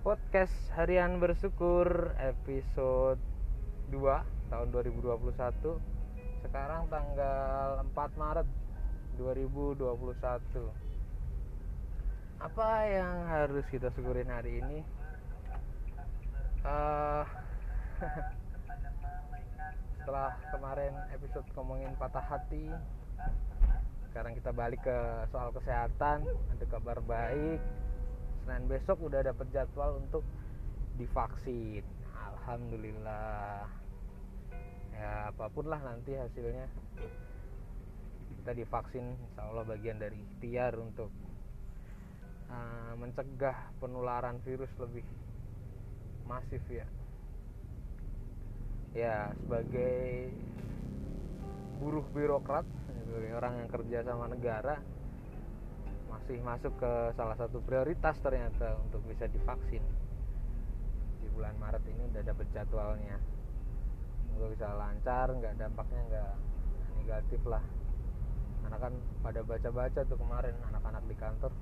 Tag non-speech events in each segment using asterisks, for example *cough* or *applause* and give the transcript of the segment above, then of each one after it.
podcast harian bersyukur episode 2 tahun 2021 sekarang tanggal 4 Maret 2021 apa yang harus kita syukurin hari ini? Uh, *laughs* setelah kemarin episode ngomongin patah hati sekarang kita balik ke soal kesehatan ada kabar baik Senin besok udah dapat jadwal untuk divaksin. Alhamdulillah. Ya apa pun lah nanti hasilnya. Kita divaksin insya Allah bagian dari ikhtiar untuk uh, mencegah penularan virus lebih masif ya. Ya sebagai buruh birokrat orang yang kerja sama negara masih masuk ke salah satu prioritas ternyata untuk bisa divaksin. Di bulan Maret ini udah dapet jadwalnya. Semoga bisa lancar nggak dampaknya nggak negatif lah. Karena kan pada baca-baca tuh kemarin anak-anak di kantor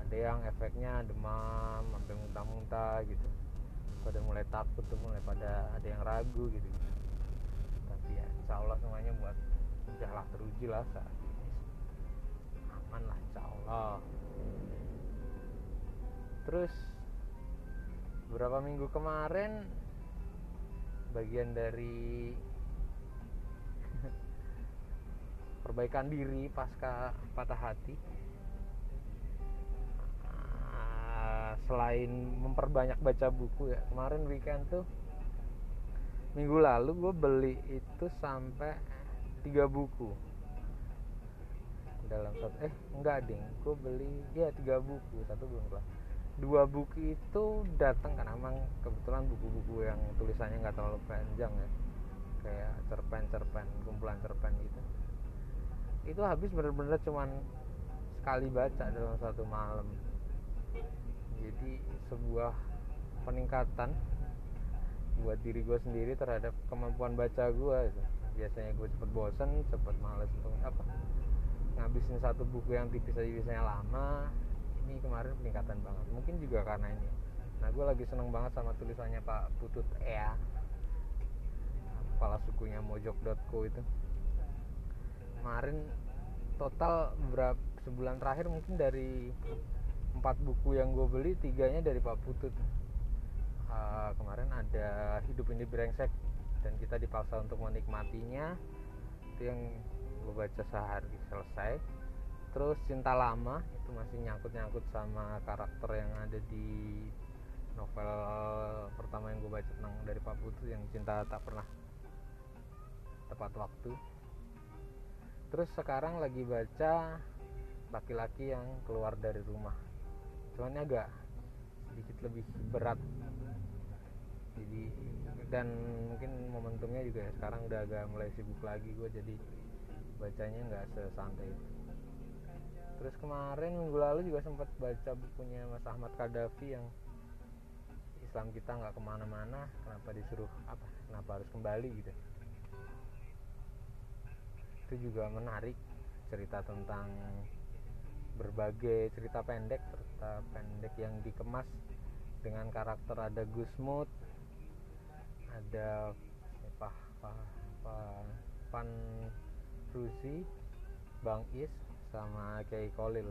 ada yang efeknya demam sampai muntah-muntah gitu. Pada mulai takut tuh mulai pada ada yang ragu gitu, tapi ya insya Allah semuanya buat udahlah teruji lah saat aman lah insya Allah. Terus beberapa minggu kemarin bagian dari *laughs* perbaikan diri pasca patah hati selain memperbanyak baca buku ya kemarin weekend tuh minggu lalu gue beli itu sampai tiga buku dalam satu eh enggak ding. Gue beli ya tiga buku. Satu belum kelar. Dua buku itu datang kan emang kebetulan buku-buku yang tulisannya nggak terlalu panjang ya. Kayak cerpen-cerpen kumpulan cerpen gitu. Itu habis bener-bener cuman sekali baca dalam satu malam. Jadi sebuah peningkatan buat diri gue sendiri terhadap kemampuan baca gue itu biasanya gue cepet bosen cepet males untuk apa ngabisin satu buku yang tipis aja biasanya lama ini kemarin peningkatan banget. Mungkin juga karena ini. Nah gue lagi seneng banget sama tulisannya Pak Putut Ea. Kepala sukunya mojok.co itu. Kemarin total berapa sebulan terakhir mungkin dari empat buku yang gue beli tiganya dari Pak Putut. Uh, kemarin ada hidup ini brengsek dan kita dipaksa untuk menikmatinya. Itu yang gue baca sehari selesai. Terus cinta lama itu masih nyangkut-nyangkut sama karakter yang ada di novel pertama yang gue baca tentang dari Pak Putut yang cinta tak pernah tepat waktu. Terus sekarang lagi baca laki-laki yang keluar dari rumah. Cuman agak sedikit lebih berat. Jadi dan mungkin momentumnya juga ya, sekarang udah agak mulai sibuk lagi gue jadi bacanya nggak sesantai itu. Terus kemarin minggu lalu juga sempat baca bukunya Mas Ahmad Kadafi yang Islam kita nggak ke mana-mana kenapa disuruh apa kenapa harus kembali gitu. Itu juga menarik cerita tentang berbagai cerita pendek cerita pendek yang dikemas dengan karakter ada Gusmut ada apa apa Pan Rusi Bang Is sama Kiai Kolil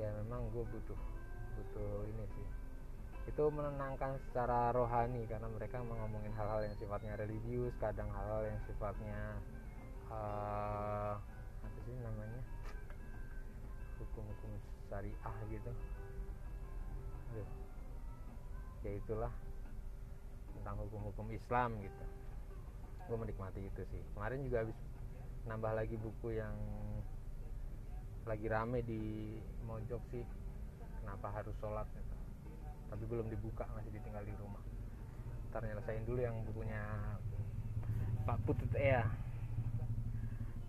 ya memang gue butuh butuh ini sih. Itu menenangkan secara rohani karena mereka ngomongin hal-hal yang sifatnya religius kadang hal-hal yang sifatnya uh, apa sih namanya? Hukum-hukum syariah gitu. Aduh. ya itulah tentang hukum-hukum Islam gitu. Gue menikmati itu sih. Kemarin juga habis nambah lagi buku yang lagi rame di Mojok sih. Kenapa harus sholat gitu. tapi belum dibuka masih ditinggal di rumah. Ntar nyelesain dulu yang bukunya Pak Putut ya.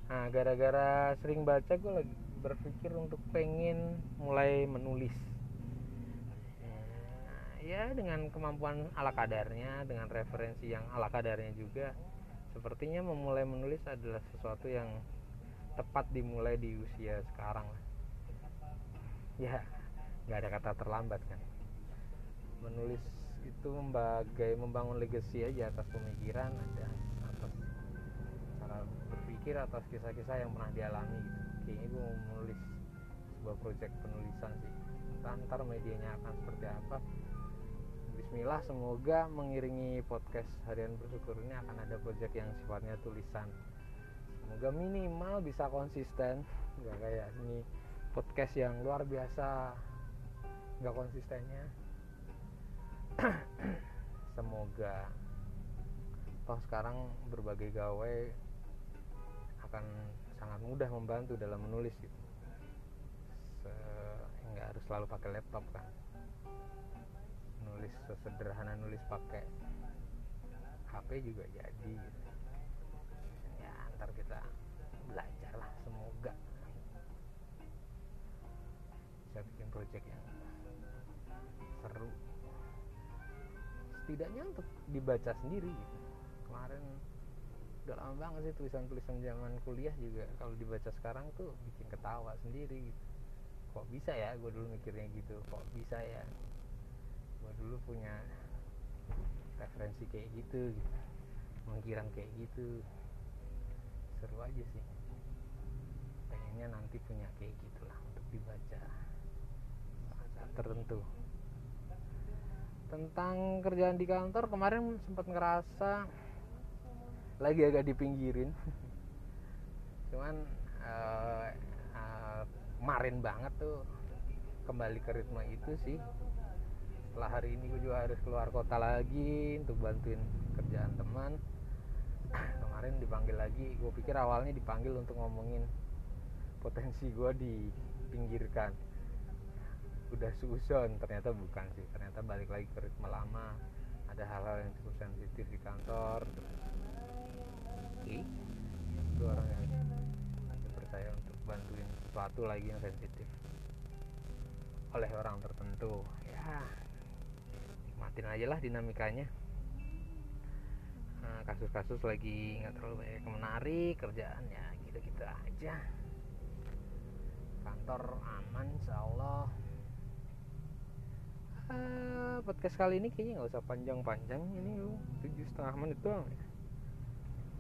Nah gara-gara sering baca gue lagi berpikir untuk pengen mulai menulis. Ya dengan kemampuan ala kadarnya dengan referensi yang ala kadarnya juga sepertinya memulai menulis adalah sesuatu yang tepat dimulai di usia sekarang ya nggak ada kata terlambat kan. Menulis itu membagai membangun legacy aja atas pemikiran ada atas cara berpikir atas kisah-kisah yang pernah dialami gitu. Kayaknya gue mau menulis sebuah project penulisan sih. Entah ntar medianya akan seperti apa Bismillah semoga mengiringi podcast harian bersyukur ini akan ada project yang sifatnya tulisan. Semoga minimal bisa konsisten nggak kayak ini podcast yang luar biasa nggak konsistennya. *clears throat* Semoga toh sekarang berbagai gawe akan sangat mudah membantu dalam menulis gitu. Nggak harus selalu pakai laptop kan nulis sesederhana nulis pakai HP juga jadi gitu. ya ntar kita belajar lah semoga. Bisa bikin project yang seru. Setidaknya untuk dibaca sendiri gitu. kemarin udah lama banget sih tulisan-tulisan zaman kuliah juga kalau dibaca sekarang tuh bikin ketawa sendiri gitu. Kok bisa ya? Gue dulu mikirnya gitu. Kok bisa ya dulu punya referensi kayak gitu gitu. Mengkirang kayak gitu. Seru aja sih. Pengennya nanti punya kayak gitulah untuk dibaca saat tertentu. Tentang kerjaan di kantor kemarin sempat ngerasa lagi agak dipinggirin. *laughs* Cuman uh, uh, kemarin banget tuh kembali ke ritme itu sih setelah hari ini gue juga harus keluar kota lagi untuk bantuin kerjaan teman. *clears throat* Kemarin dipanggil lagi gue pikir awalnya dipanggil untuk ngomongin potensi gue dipinggirkan udah susun ternyata bukan sih ternyata balik lagi ke ritme lama. Ada hal-hal yang cukup sensitif di kantor. Itu orang yang percaya untuk bantuin sesuatu lagi yang sensitif oleh orang tertentu. Ya nikmatin aja lah dinamikanya. Nah, kasus-kasus lagi nggak terlalu banyak menarik kerjaan ya gitu-gitu aja. Kantor aman insya Allah. Uh, podcast kali ini kayaknya nggak usah panjang-panjang. Ini tujuh setengah menit doang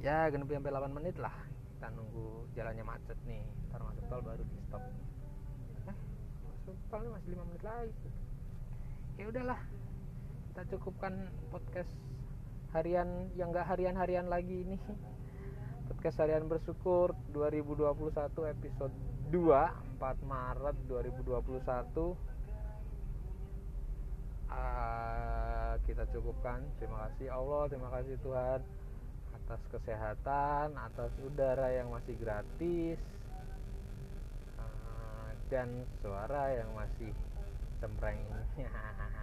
ya genep sampai 8 menit lah. Kita nunggu jalannya macet nih. Ntar masuk tol baru di stop. Eh masuk tol masih 5 menit lagi. Ya udahlah kita cukupkan podcast harian yang enggak harian-harian lagi ini. Podcast harian bersyukur 2021 episode 2 4 Maret 2021 uh, kita cukupkan. Terima kasih Allah terima kasih Tuhan atas kesehatan atas udara yang masih gratis uh, dan suara yang masih cempreng. ini *laughs*